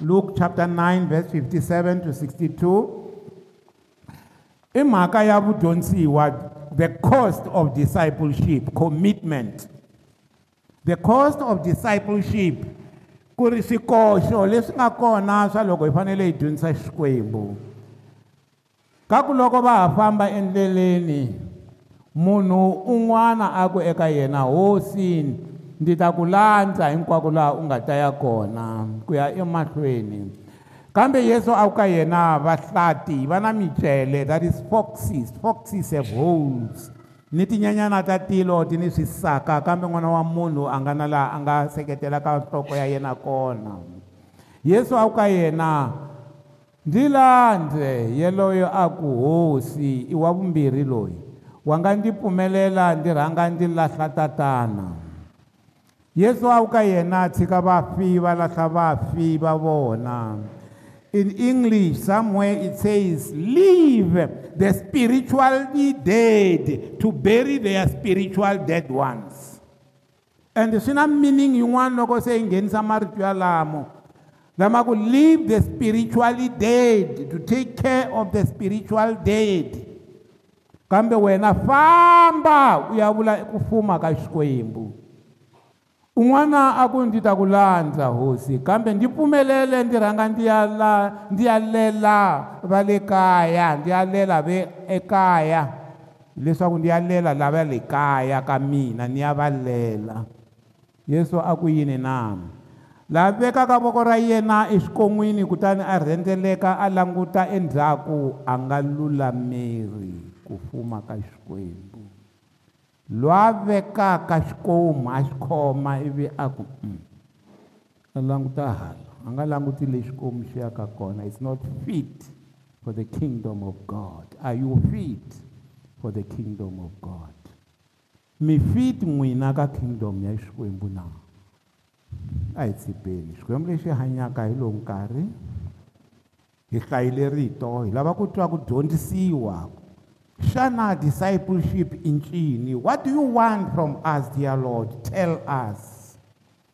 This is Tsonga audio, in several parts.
Luke chapter 9 verse 57 to 62 imhaka ya vudyondzi wa the cost of discipleship commitment the cost of discipleship ku ri swikoxo leswi nga kona swa loko hi fanele hi dyondzisa xikwembu ka ku loko va ha famba endleleni munhu un'wana a ku eka yena hosini ndzi ta ku landza hinkwako laha u nga ta ya kona ku ya emahlweni kambe yesu a ku ka yena vahlati va na micele that is foxes foxes have holes ni tinyanyana ta tilo ti ni swisaka kambe n'wana wa munhu a nga na laha a nga seketelaka nhloko ya yena kona yesu a ku ka yena ndzi landze yeloyo a ku hosi i wa vumbirhi loyi wa nga ndzi pfumelela ndzi rhanga ndzi lahla tatana la yesu a wu ka yena a tshika vafi va lahla vafi va vona in english somewhere it says leave the spiritually dead to bury their spiritual dead ones and swi na meaning yin'wana loko se yi nghenisa marito yalamo lama ku leave the spiritually dead to take care of the spiritual dead kambe wena famba u ya vula ku fuma ka xikwembu un'wana a ku ndzi ta ku landza hosi kambe ndzi pfumelele ndzi rhanga ndzi ya la ndzi ya lela va le kaya ndzi ya lela ve ekaya leswaku ndzi ya lela lava le kaya ka mina ni ya va lela yesu a ku yini na lava vekaka voko ra yena exikon'wini kutani a rhendzeleka a languta endzhaku a nga lulameri ku fuma ka xikwembu lwavekaka xikomu a xi khoma ivi a ku mm, a languta hala a nga languti le xikomu xi yaka kona it's not fit for the kingdom of god are you fit for the kingdom of god mi fit n'wina ka kingdom ya xikwembu na a hi tshipeni xikwembu lexi hanyaka hi lowu nkarhi hi hlayile rito hi lava ku twa ku dyondzisiwa Shana discipleship in Chini. What do you want from us, dear Lord? Tell us.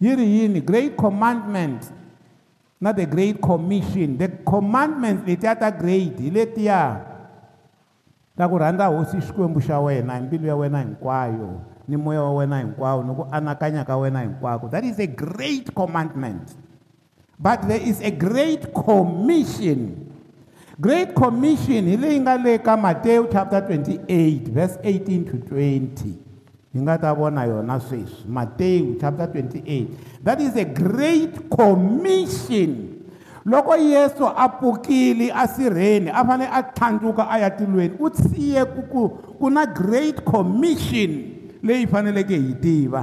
yi ri yini great commandment na the great commission the commandments letiya ta grade hi letiya ta ku rhandza hosi xikwembu xa wena hi mbilu ya wena hinkwayo ni moya wa wena hinkwawo ni ku anakanya ka wena hinkwako that is a great commandment but there is a great commission great commission hi leyi nga le ka matewu chapter 28 verse 18 to 20 Matthew chapter 28 that is a great commission loko yesu a pfukile a sirheni a fanele a tlhandluka a great commission le faneleke hi tiva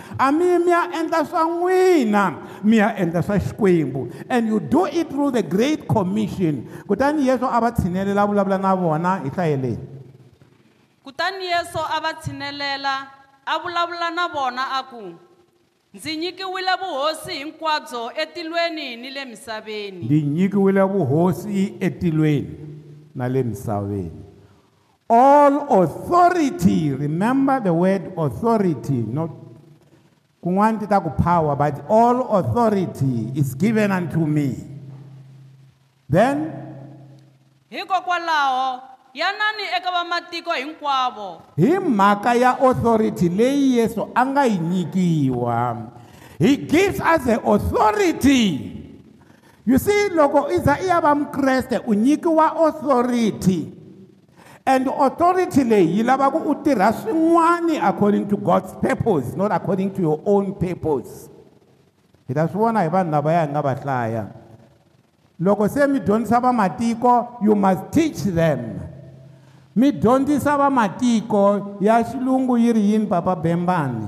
a mi mi ya endla swa n'wina mi ya endla swa xikwembu and you do it through the great commission kutani yesu a va tshinelela vulavula na vona hi hlaye leyi kutani yesu a va tshinelela a vulavula na vona a ku ndzi nyikiwile vuhosi hinkwabyo etilweni ni le misaveni ndzi nyikiwile vuhosi etilweni na le misaveni all authority remember the word authority not kun'wani ti ta ku power but all authority is given unto me then hikokwalaho yanani eka vamatiko hinkwavo hi mhaka ya authority leyi yesu a nga yi nyikiwa he gives us the authority you see loko i za i ya va mukreste u nyikiwa authority and authority leyi yi lava ku u tirha swin'wani according to god's purpose not according to your own purpose hi ta swi vona hi vanhu lavaya hi nga va hlaya loko se mi dyondzisa vamatiko you must teach them mi dyondzisa vamatiko ya xilungu yi ri yini papa bembani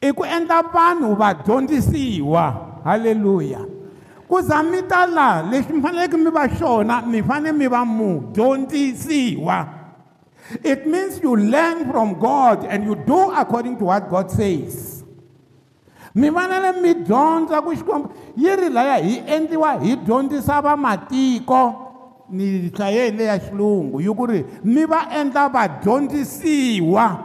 i ku endla vanhu vadyondzisiwa halleluya ku za mi ta laha lexi mi faneleke mi va xona mi fanele mi va mudyondzisiwa it means you learn from god and you do according to what god says mi fanele mi dyondza ku xikwembu yi ri laya hi endliwa hi dyondzisa vamatiko ni hlayeni leya xilungu yi ku ri mi va endla vadyondzisiwa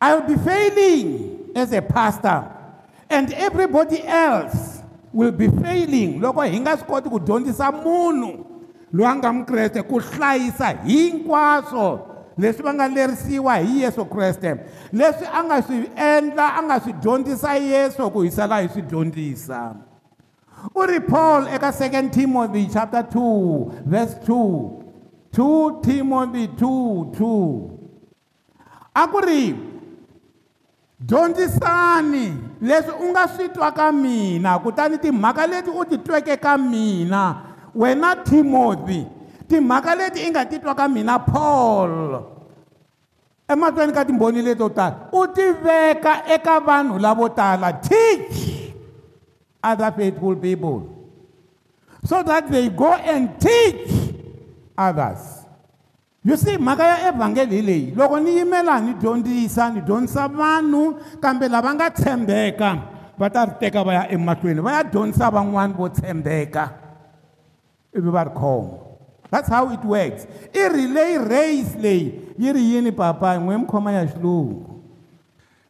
i'll be failing as a pastor and everybody else will be failing loko hi nga swi koti ku dyondzisa munhu loyi a nga mukreste ku hlayisa hinkwaswo leswi va nga lerisiwa hi yesu kreste leswi a nga swi endla a nga swi dyondzisa yesu ku hi sala hi swi dyondzisa u ri paul eka 2 timothy chapter 2 verse 2 2 timothy 2 2 a ku ri dyondzisani leswi u nga swi twa ka mina kutani timhaka leti u ti tweke ka mina wena timothy timhaka leti i nga ti twa ka mina paul ematweni ka timbhoni leti to tala u ti veka eka vanhu lavo tala teach other faithful people so that they go and teach others you see mhaka ya evhangeli hi leyi loko ni yimela ni dyondzisa ni dyondzisa vanhu kambe lava nga tshembeka va ta ri teka va ya emahlweni va ya dyondzisa van'wani vo tshembeka ibe that's how it works i relay race leyi yi ri yini papa hi n'we ya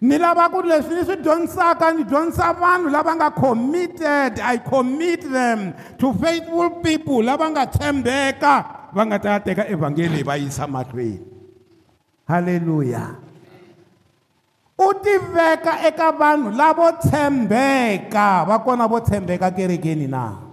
ni lava ku leswi ni swi dyondzisaka ni dyondzisa vanhu lava nga committed i commit them to faithful people lava nga tshembeka va nga ta ya teka evhangeli hi va yisa mahlweni halleluya u tiveka eka vanhu lavo tshembeka va kona vo tshembeka kerekeni na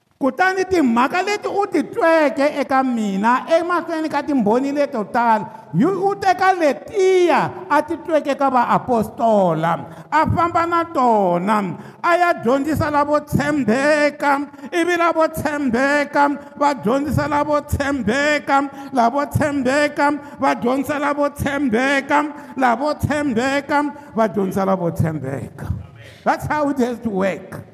kutani timhaka leti u ti tweke eka mina emahlweni ka timbhoni leto tala u teka letiya a ti tweke ka vaapostola a famba na tona a ya dyondzisa lavo tshembeka ivi lavo tshembeka va dyondzisa lavo tshembeka lavo tshembeka va dyondzisa lavo tshembeka lavo tshembeka va dyondzisa lavo tshembeka that's how it has to work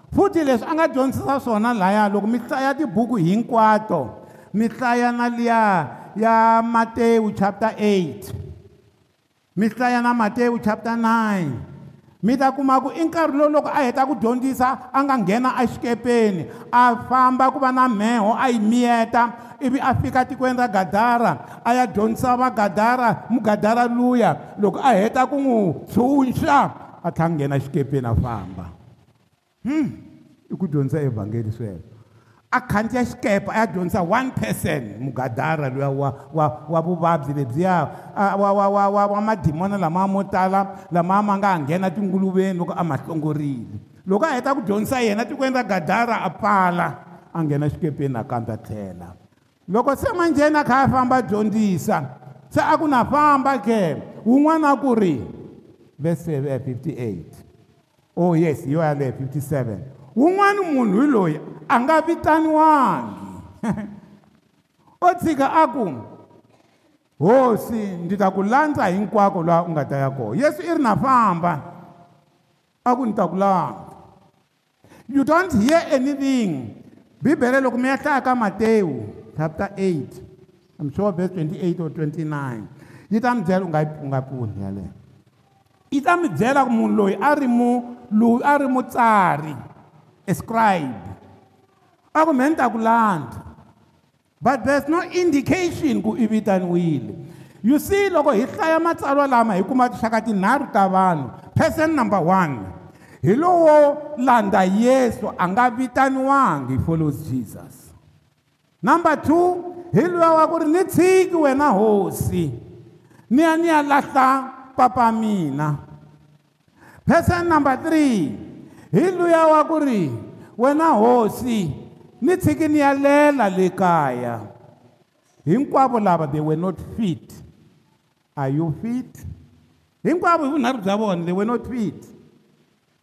futhi leswi a nga dyondzisa swona laya loko mi hlaya tibuku hinkwato mi hlaya na liya ya mateyu chapter mihlaya na mateyu chapter 9 mi ta kuma ku i nkarhi lowu loko a heta ku dyondzisa a nga nghena exikepeni a famba ku va na mheho a yi miyeta ivi a fika tikweni ra gadara a ya dyondzisa vagadara mugadara luya loko a heta ku n'wi tshunxa a tlha nghena xikepeni a famba hm i ku dyondzisa evhangeli sweswo a khandziya xikepe a ya dyondzisa one person mugadara luya wa wa wa vuvabyi lebyiya wa wa wa wa wa madimona lama mo tala lama ma nga ha nghena tinguluveni loko a ma hlongorile loko a heta ku dyondzisa yena tikweni ra gadara a pfala a nghena xikepeni nakambe a tlhela loko se manjheni a kha a famba dyondzisa se a ku na famba ke wun'wana a ku ri vese 58 oh yes hi yo yaleyo 57 wun'wani munhu hi loyi a nga vitaniwangi o tshika a ku hosi ndzi ta ku landza hinkwako laha u nga ta ya kona yesu i ri na famba a ku ndzi ta ku landza you don't hear anything bibele loko mi ya hlaya ka mateu chapter 8 msure sure verse 28 or 29 yi ta mi byela u nga u nga pfuni yaleyo yi ta mi byela ku munhu loyi a ri mu loyi a ri mutsari a scribe aku mhe ni ta ku landa but there's no indication ku i vitaniwile you see loko hi hlaya matsalwa lama hi kuma tinhlaka tinharhu ta vanhu person number one hi lowo landa yesu a nga vitaniwangi hi follows jesus number two hi lowa wa ku ri ni tshiki wena hosi ni ya ni ya lahla papa mina person number three hi luya wa ku ri wena hosi ni tshiki ni ya lela le kaya hinkwavo lava they were not fit are you fit hinkwavo hi vunharhu bya vona they were not fit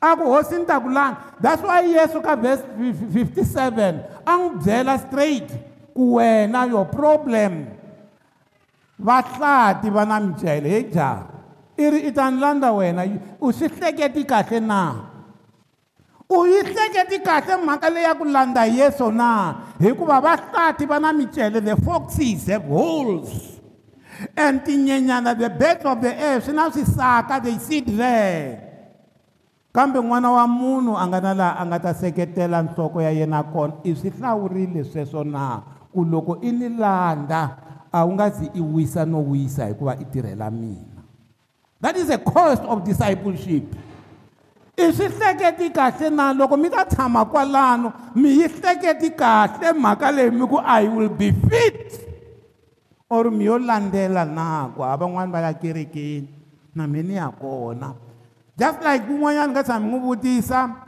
akuhosi ni ta that's why yesu ka verse 57 a n'wi byela straight ku your problem vahlati va na micele he jaha i ri i wena na u yi hleketi kahle mhaka leya ku landza yesu na hikuva vahlati va na micele the foxes have holes and tinyenyana the birds of the air swi na swisaka they sit there kambe n'wana wa munhu a nga na laha a nga ta seketela nhloko ya yena kona i swi hlawurile sweswo na ku loko i ni landza a wu nga zi i wisa no wisa hikuva i tirhela mina that is a cost of discipleship i swi hleketi kahle na loko mi ta tshama kwalano mi yi hleketi kahle mhaka leyi mi ku i will be fit or mi yo landzela na ku ha van'wani va ya kerekeni na mi ni ya kona just like kun'wanyana ka tshami n'wi vutisa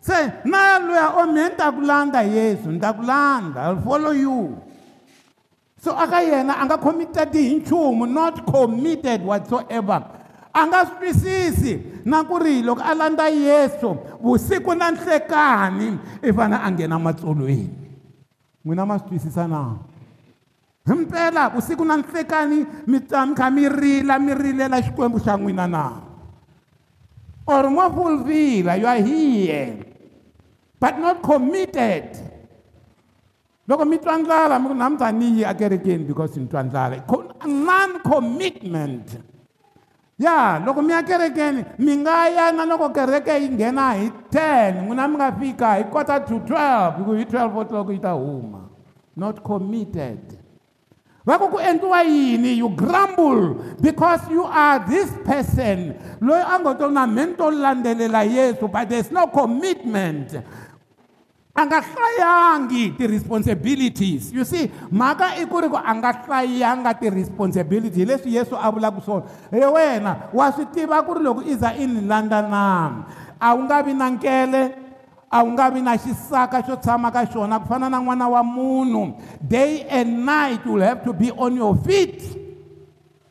se na luya o oh, mehe ni ta ku landa yesu ni ta ku landa i'll follow you so aka yena a nga committed hi nchumu not committed whatsoever anga switwisisi na ku ri loko a landza yesu vusiku na nhlekani i fane a nghena matsolweni n'wina ma switwisisa na himpela vusiku na nhlekani mi kha mi rila mi rilela xikwembu xa n'wina na or mo fulfila you are here but not committed loko mi twa ndlala mi ku namita ni yi ekerekeni because ni twa ndlala non commitment ya loko mi ya kerekeni mi nga ya na loko kereke yi nghena hi 10 n'wina mi nga fika hi kota to 12 hi ku hi 12 o'clock yi ta huma not committed va ku ku endliwa yini you grumble because you are this person loyi a ngo to na mento landzelela yesu but there's no commitment anga hlayangi ti responsibilities you see mhaka i ku ri ku anga hlayanga ti responsibility hi leswi yesu a vulaka swona hi wena wa swi tiva ku ri loko i za i ni landza nami a wu nga vi na nkele a wu nga vi na xisaka xo tshama ka xona ku fana na n'wana wa munhu day and night you will have to be on your feet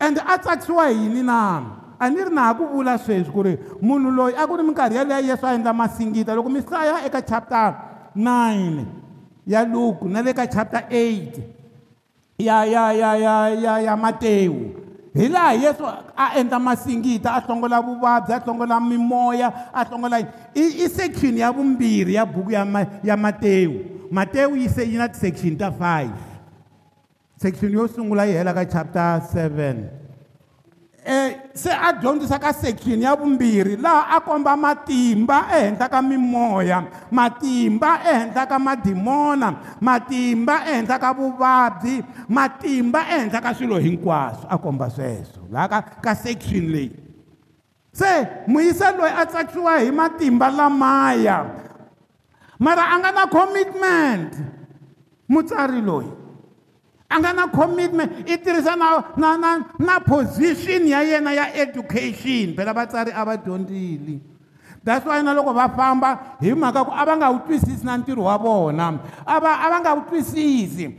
and a tsakisiwa yini na a ni ri na ha ku vula sweswi ku ri munhu loyi a ku ri minkarhi yaleya yesu a endla masingita loko mi hlaya eka chapter 9 ya luke na le ka chapter 8 ya ya ya ya ya ya mateu ya, ya, ya, ya, ya, ya, ya, ya, hi laha yesu a endla masingita a hlongola vuvabyi a hlongola mimoya a hlongola i, i section ya vumbirhi ya buku ya, ma, ya matewu matewu yi se yi na ti-section ta 5 section yo sungula yi hela ka chapter 7 um eh, se a dyondzisaka section ya vumbirhi laha a komba matimba ehenhla ka mimoya matimba ehenhla ka madimona matimba ehenhla ka vuvabyi matimba ehenhla ka swilo hinkwaswo a komba sweswo laha ka ka section leyi se muyisa loyi a tsakisiwa hi matimba lamaya mara a nga na commitment mutsari loyi a nga na commitment i tirhisa na na na na position ya yena ya education phela vatsari a va dyondzile that's why na loko va famba hi mhaka ku a va nga wu twisisi na ntirho wa vona a va a va nga wu twisisi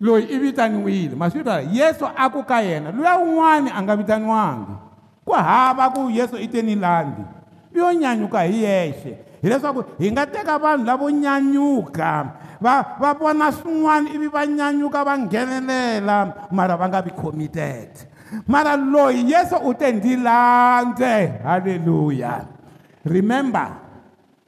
loyi i vitaniwile ma swi tala yesu a ku ka yena luya wun'wani a nga vitaniwangi ku hava ku yesu i teni landi yo nyanyuka hi yexe hileswaku hi nga teka vanhu lavo nyanyuka va va vona swin'wana ivi va nyanyuka va nghenelela mara va nga vi committed Mara loyi Yesu u te ndzi Hallelujah. Remember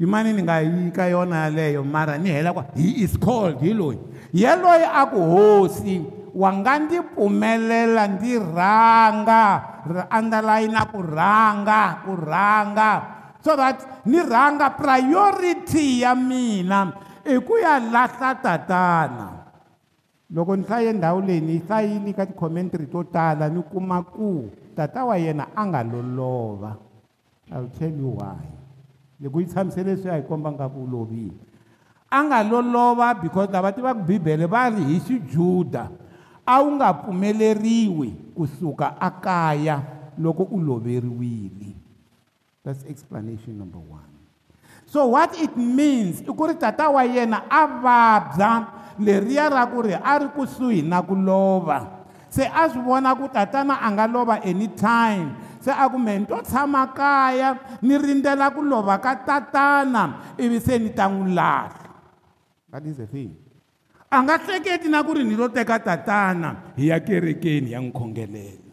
yimani ni nga yika yona yaleyo mara ni hela kwa he is called hi loyi yeloyi a ku hosi wa nga ndzi pfumelela ndzi rhanga andalayina ku rhanga ku rhanga so that ni rhanga priority ya mina i ku ya lahla tatana loko ni hlaye ndhawu leyi ni yi hlayile ka ticommentary to tala ni kuma ku tata wa yena a nga lolova lo I'll tell you why. Loko yi tshamisele swi ya hi komba nga ku u lovile. A nga lo lova because lava tivaka Bibele va ri hi xiJuda a wu nga pfumeleriwi kusuka akaya loko u loveriwile. That's explanation number one. So what it means i ku ri tata wa yena a vabya leriya ra ku ri a ri kusuhi na ku lova. Se a swi vona ku tatana a nga lova anytime se argument o tshama kaya ni rindzela ku lova ka tatana ivi se ni ta n'wi lahla that is the thing a nga hleketi na ku ri ni lo teka tatana hi ya kerekeni ya n'wi khongelela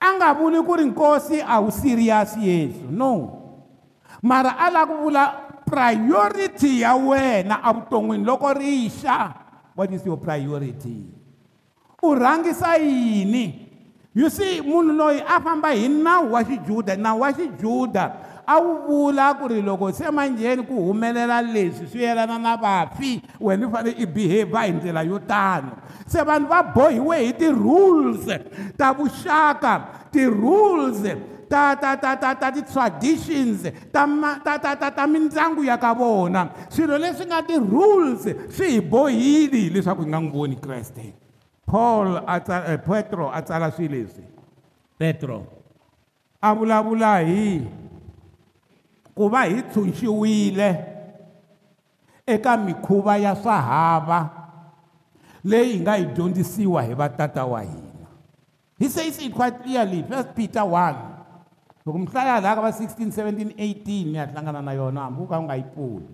a nga vuli ku ri nkosi a wu serious yesu no mara a lava ku vula priority ya wena evuton'wini loko ri xa what is your priority u rhangisa yini you see munhu loyi a famba hi nawu wa xijuda nawu wa xijuda a wu vula ku ri loko se manjheni ku humelela leswi swi yelana na vafi wena i fanele i behavior hi ndlela yo tano se vanhu va bohiwe hi ti-rules ta vuxaka ti-rules ta ta ta ta ta ti-traditions ta ta ta ta ta mindyangu ya ka vona swilo leswi nga ti-rules swi hi bohile hileswaku hi nga n'wi voni kreste paul a tsala eh, petro a tsala swi leswi petro a vulavula hi ku va hi tshunxiwile eka mikhuva ya sahava leyi hi nga yi dyondzisiwa hi vatata wa hina he says it quite clearly first peter 1 loko mi hlaya laha ka va 16 17 18 ya hlangana na yona hambi u ka u nga yi pfuli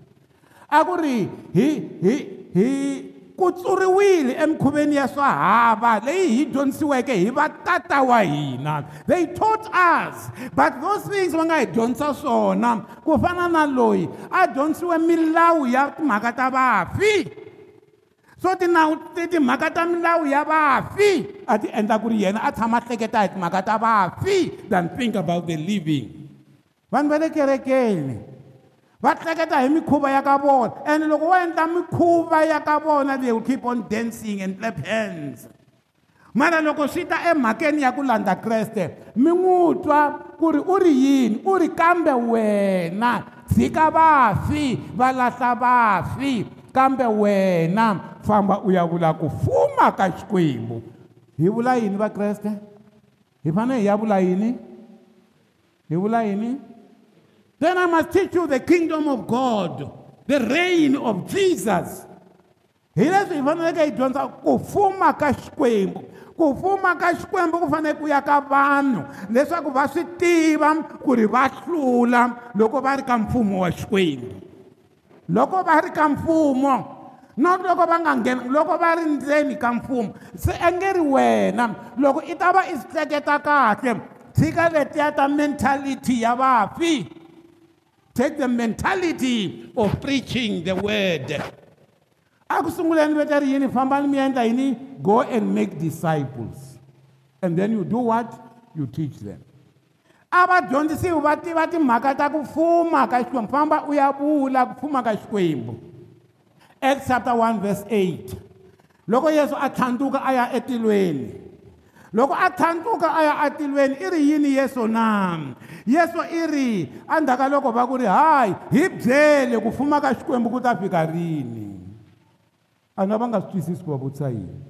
a ku ri hi hi hi ku tsuriwile emikhuveni ya swa hava leyi hi dyondzisiweke hi vatata wa hina they taught us but those things va nga hi dyondzisa swona ku fana na loyi a dyondzisiwe milawu ya timhaka ta vafi so tinawu timhaka ta milawu ya vafi a ti endla ku ri yena a tshama hleketa hi timhaka ta vafi than think about the living vanhu va le kerekeni va tleketa hi mikhuva ya ka vona and loko wo endla mikhuva ya ka vona they will keep on dancing and clap hands mara loko swi ta emhakeni ya ku landza kreste mi n'wi twa ku ri u ri yini u ri kambe wena tshika vafi va lahla vafi kambe wena famba u ya vula ku fuma ka xikwembu hi vula yini vakreste hi fanele hi ya vula yini hi vula yini Then I must teach you the kingdom of God, the reign of Jesus. Hi leswi hi faneleke hi dyondza ku fuma ka Xikwembu. Ku fuma ka Xikwembu ku fanele ku ya ka vanhu leswaku va swi tiva ku ri va hlula loko va ri ka mfumo wa Xikwembu. Loko va ri ka mfumo not loko va nga ngheni loko va ri ndzeni ka mfumo se engeri wena loko i ta va i swi tleketa kahle tshika letiya ta mentality ya vafi take the mentality of preaching the word akusunguleni veta ri yini fambani miendla yini go and make disciples and then you do what you teach them a vadyondzisiwi va tiva timhaka ta ku fuma ka xikwembu famba u ya vula ku fuma ka xikwembu acts chapter 1 verse 8 loko yesu a tlhandzuka a ya etilweni loko a thantuka a ya atilweni i ri yini yesu na yesu i ri andzhaka loko va ku ri hayi hi byele ku fuma ka xikwembu ku ta fika rini a na va nga swi twisisi ku va vutisa yini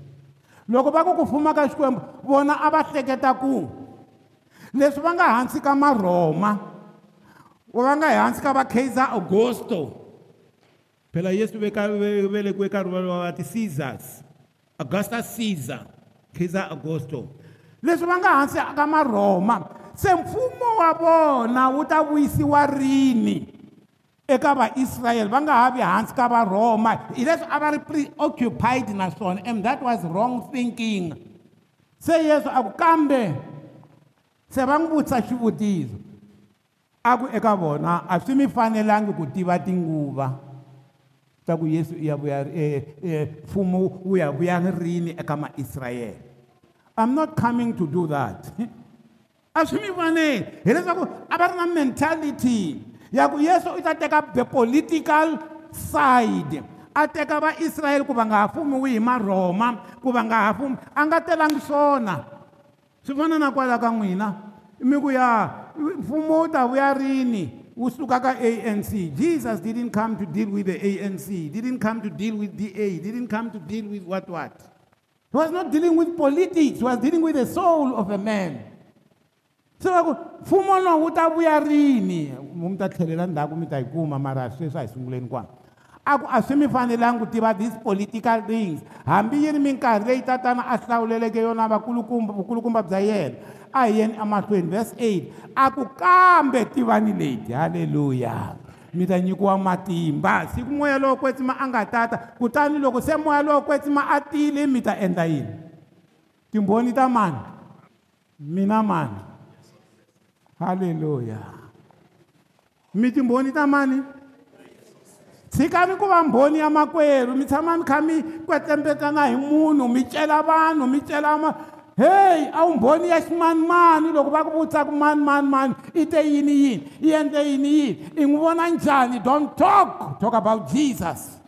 loko va ku ku fuma ka xikwembu vona a va hleketa ku leswi va nga hansi ka maroma va nga hansi ka va kaiser augusto phela yesu ve velekiwe ka rivalo va ti caesars augustus caesar kaiser augusto leswi va nga hansi ka maroma se mfumo wa vona wu ta vuyisiwa rini eka vaisrayele va nga havi hansi ka varoma hi leswi a va ri preoccupied naswona and that was wrong thinking se yesu a ku kambe se va n'wi vutisa xivutiso a ku eka vona a swi mi fanelangi ku tiva tinguva ta ku yesu i ya vuya e, e, mfumo wu ya vuya rini eka maisrayele I'm not coming to do that. A swi mi fanele hileswaku a va ri na mentality ya ku yesu u ta teka the political side a teka vaisrayele ku va nga ha fumiwi hi maroma ku va nga ha fumi a nga telangi swona swi fana na kwala ka n'wina mi ku ya mfumo wu ta vuya rini wu suka ka anc jesus didn't come to deal with the anc didn't come to deal with da didn't come to deal with what what He was not dealing with politics, he was dealing with the soul of a man. So va ku mfumo lowu wu ta vuya rini mi mi ta tlhelela ndhaku mi ta yi kuma mara sweswi a hi sunguleni kwana a ku a swi mi fanelanga ku tiva these political things hambi yini minkarhi leyi tatana a hlawuleleke yona vakulukumba vukulukumba bya yena a hi yeni emahlweni verse 8 a ku kambe tivani leti halleluya mi ta nyikiwa matimba siku moya lowo kwetsima a nga tata kutani loko se moya lowo kwetsima a tile mi ta endla yini timbhoni ta mani mina mani halleluya mi timbhoni ta mani tshikani ku va mbhoni ya makwerhu mi tshama mi kha mi kwetlembetana hi munhu mi cela vanhu mi cela heyi awumboni ya ximanimani loko va ku vutisa ku mani mani mani i te yini yini i endle yini yini i n'wi vona njhani don't talk talk about jesus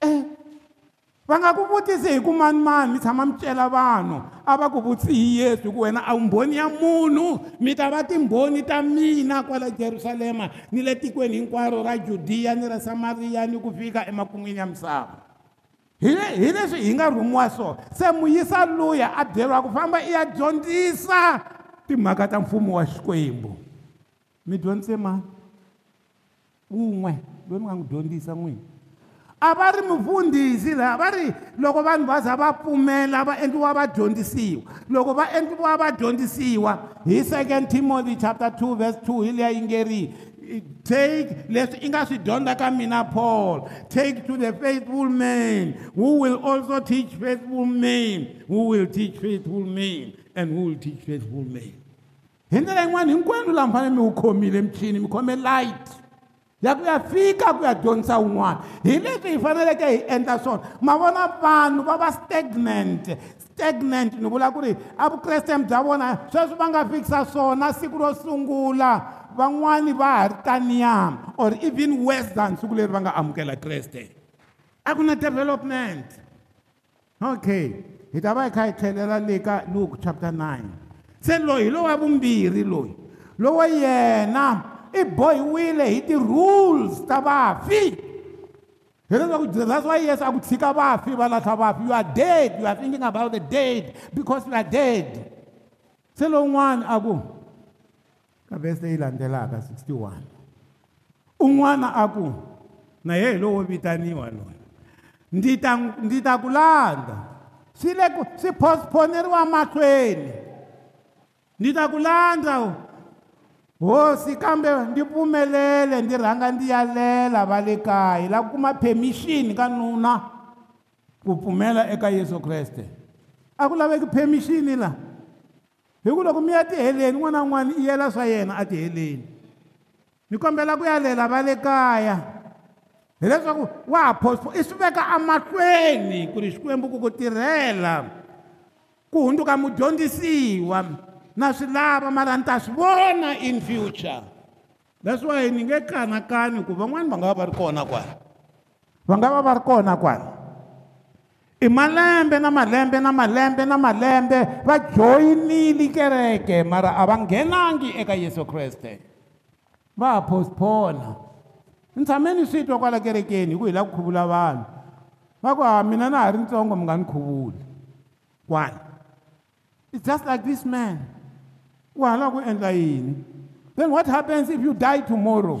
e eh, va nga ku vutisi hi ku mani mani mi tshama mi cela vanhu a va ku vutisi hi yesu hi ku wena a wumboni ya munhu mi ta va timbhoni ta mina kwala jerusalema ni le tikweni hinkwaro ra judiya ni ra samariya ni ku fika emakun'wini ya misava hi leswi hi nga rhumiwa swona se muyisa luya a byeriwa ku famba i ya dyondzisa timhaka ta mfumo wa xikwembu mi dyondzise mani wun'we loyi mi nga n'wi dyondzisa n'wini a va ri mufundhisi laha va ri loko vanhu va za va pfumela va endliwa va dyondzisiwa loko va endliwa va dyondzisiwa hi second timothy chapter 2 verse 2 hi leya yi nge ri take leswi i nga swi dyondza ka mina paul take to the faithful man who will also teach faithful man who will teach faithful man and who will teach faithful man hi ndlela yin'wana hinkwenu laha mi fanele mi wu khomile michini mi khome light ya ku ya fika ku ya dyondzisa wun'wana hi leswi hi faneleke hi endla swona ma vona vanhu va va stagnant stagnant ni vula ku ri a vukresteni bya vona sweswi va nga fikisa swona siku ro sungula van'wani va ha ri taniya or even west than siku leri va nga amukela kreste a ku na development okay hi ta va hi kha hi tlhelela le ka luke chapter 9 se loyi hi lowa vumbirhi loyi lowo yena lo i e bohiwile hi ti-rules ta vafi hi leswaku that's why yesu a ku tshika vafi va lahla vafi you are dead you are thinking about the dead because you are dead se lowun'wana a ku ka vese leyi landzelaka 61 un'wana a ku na yehe lowo vitaniwa loyi ndzi ta ndzi ta ku landza swi le ku swi postponeriwa mahlweni ndzi ta ku landza hosi kambe ndi pfumelele ndi rhanga ndi yalela va le kaya hi lava kuma permission ka nuna ku pfumela eka yesu kreste a ku laveki permission la hi ku loko mi ya tiheleni n'wana na n'wana i yela swa yena a tiheleni ni kombela ku yalela va le kaya hileswaku wa ha postpo i swi veka emahlweni ku ri xikwembu ku ku tirhela ku hundzuka mudyondzisiwa na swi lava mara ni ta swi vona in future that's why ni nge kanakani ku van'wani va nga va va ri kona kwala va nga va va ri kona kwala i malembe na malembe na malembe na malembe va joyinile kereke mara a va nghenangi eka yesu kreste va postpona ni tshameni swi twa kwala kerekeni hi ku hi lava ku khuvula vanhu va ku ha ah, mina na ha ri ntsongo mi nga ni khuvuli kwala it's just like this man wala ku endla yini then what happens if you die tomorrow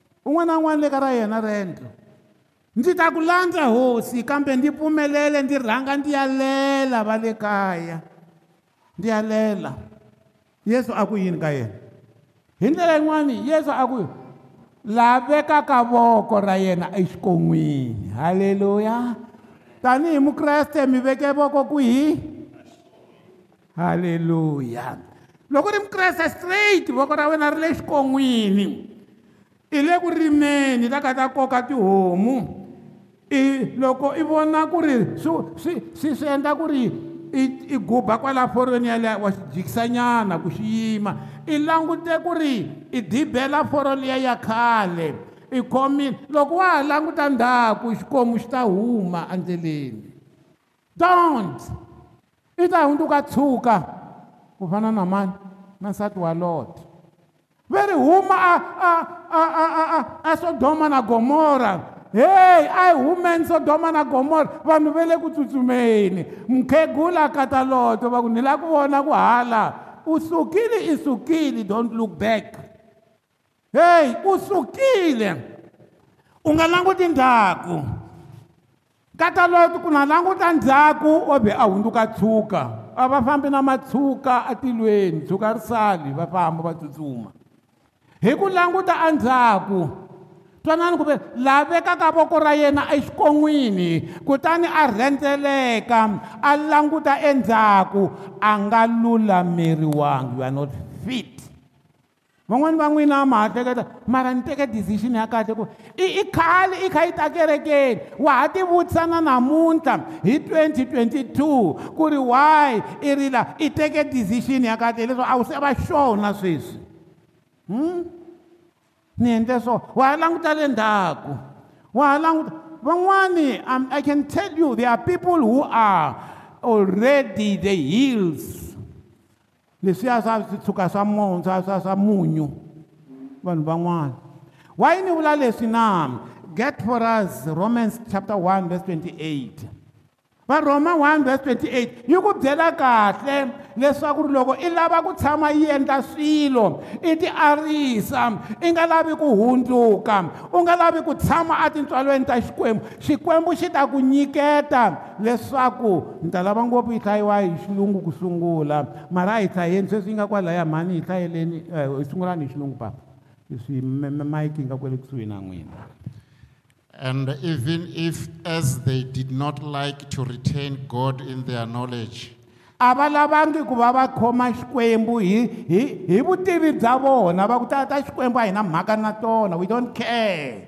un'wana na un'wana le ka ra yena rendlo ndzi ta ku landza hosi kambe ndzi pfumelele ndzi rhanga ndzi ya lela va le kaya ndi ya lela yesu aku yini ka yena hi ndlela yin'wani yesu aku lavekaka voko ra yena exikon'wini halleluya tanihi mukreste mi veke voko kwihi halleluya loko ri mukreste straight voko ra wena ri le xikon'wini i le ku rimeni ta ka ta koka tihomu i loko i vona ku ri swi swi swi endla ku ri i guba kwala forweni yaliya wa xi jikisanyana ku xi yima i langute ku ri i dibela foro liya ya khale i khomile loko wa ha languta ndhaku xikomu xi ta huma endleleni don't i ta hundzuka tshuka ku fana na mani na nsati wa lota ve ri huma a a a a a a sodoma na gomora heyi a hi humeni sodoma na gomora vanhu ve le ku tsutsumeni mukhegula kataloto va ku ni lava ku vona ku hala u sukile i sukile don't look back heyi u sukile u nga languti ndzhaku kataloto ku na languta ndzhaku o vhe a hundzuka tshuka a va fambi na matshuka atilweni tshuka ri sali va famba va tsutsuma hi ku languta endzhaku twanani ku ve laveka ka voko ra yena exikon'wini kutani a rhendzeleka a languta endzhaku a nga lulameriwangi you are not fit van'wani va n'wina ma ha hleketa mara ni teke decision ya kahle ku i i khale i kha yi ta kerekeni wa ha tivutisana namuntlha hi 2022 ku ri why i rila i teke decision ya kahle hileswo a wu se va xona sweswi um hmm? ni endle so wa languta le wa languta van'wani um, i can tell you there are people who are already the hills leswiya swa switshuka swa mo swa swa munyu vanhu van'wana why ni vula leswi na get for us romans chapter 1 verse 28 va roma 1 verse 28 yi ku byela kahle leswaku loko i lava ku tshama yi endla swilo i ti arisa i nga lavi ku hundzuka u nga lavi ku tshama atintswalweni ta xikwembu xikwembu xi ta ku nyiketa leswaku ni ta lava ngopfu yi hlayiwa hi xilungu ku sungula mara a hi hlayeni sweswi yi nga kwalaya mhani hi hlayeleni hi eh, sungulani hi xilungu papa swi mike yi nga kwele kusuhi na n'wina And even if, as they did not like to retain God in their knowledge, a va lavangi ku va va khoma xikwembu hi hi hi vutivi bya vona va ku ta ta xikwembu a hi na mhaka na tona we don't care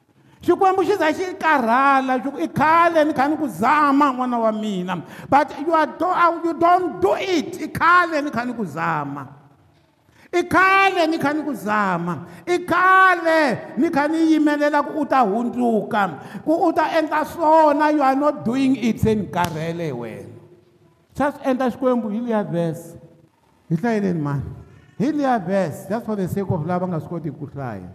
xikwembu xi za xi karhala swi ku i khale ni kha ni ku zama n'wana wa mina but you, are do, uh, you don't do it i khale ni kha ni ku zama i khale ni kha ni ku zama i khale ni kha ni yimelela ku u ta hundzuka ku u ta endla swona you are not doing it se ni karhele wena sa swi endla xikwembu hi liya verse hi hlayeleni mani hi liya verse just for the sake of lava nga swi koti ku hlaya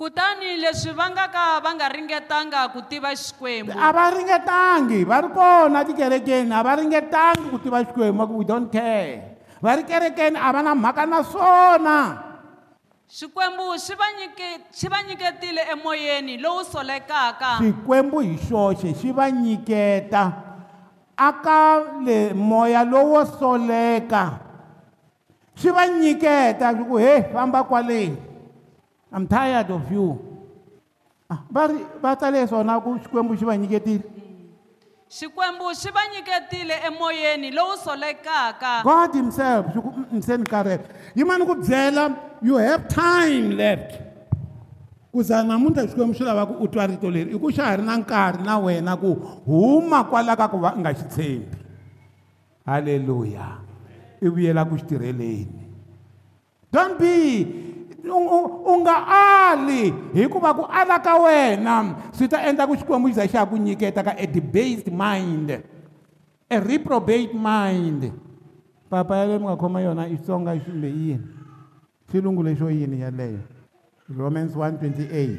kutani leswi va ngaka va nga ringetanga ku tiva xikwembu a va ringetangi va ri kona tikerekeni a va ringetangi ku tiva xikwembu ku we don't care va ri kerekeni a va na mhaka na swona xikwembu xi va nyike xi va nyiketile emoyeni lowu solekaka xikwembu hi xoxe xi va nyiketa aka le moya lowo soleka xi va nyiketa ku he famba kwaleni I'm tired of you va ah, ri va tsale swona ku xikwembu xi va nyiketile xikwembu xi va nyiketile emoyeni lowu solekaka god himself xi ku se ni karhele yimani ku byela you have time left ku za namuntlha xikwembu swi lava ku u twa rito leri i ku xa ha ri na nkarhi na wena ku huma kwala ka ku va u nga xi tshembi halleluya i vuyela ku xi tirheleni don't be u nga ali hikuva ku ala ka wena swi ta endla ku xikwembu xi za xi ya ku nyiketa ka adebased mind a reprobate mind papa yaleyi mi nga khoma yona i xitsonga kumbe i yini xilungu lexo yini yeleyo romans 128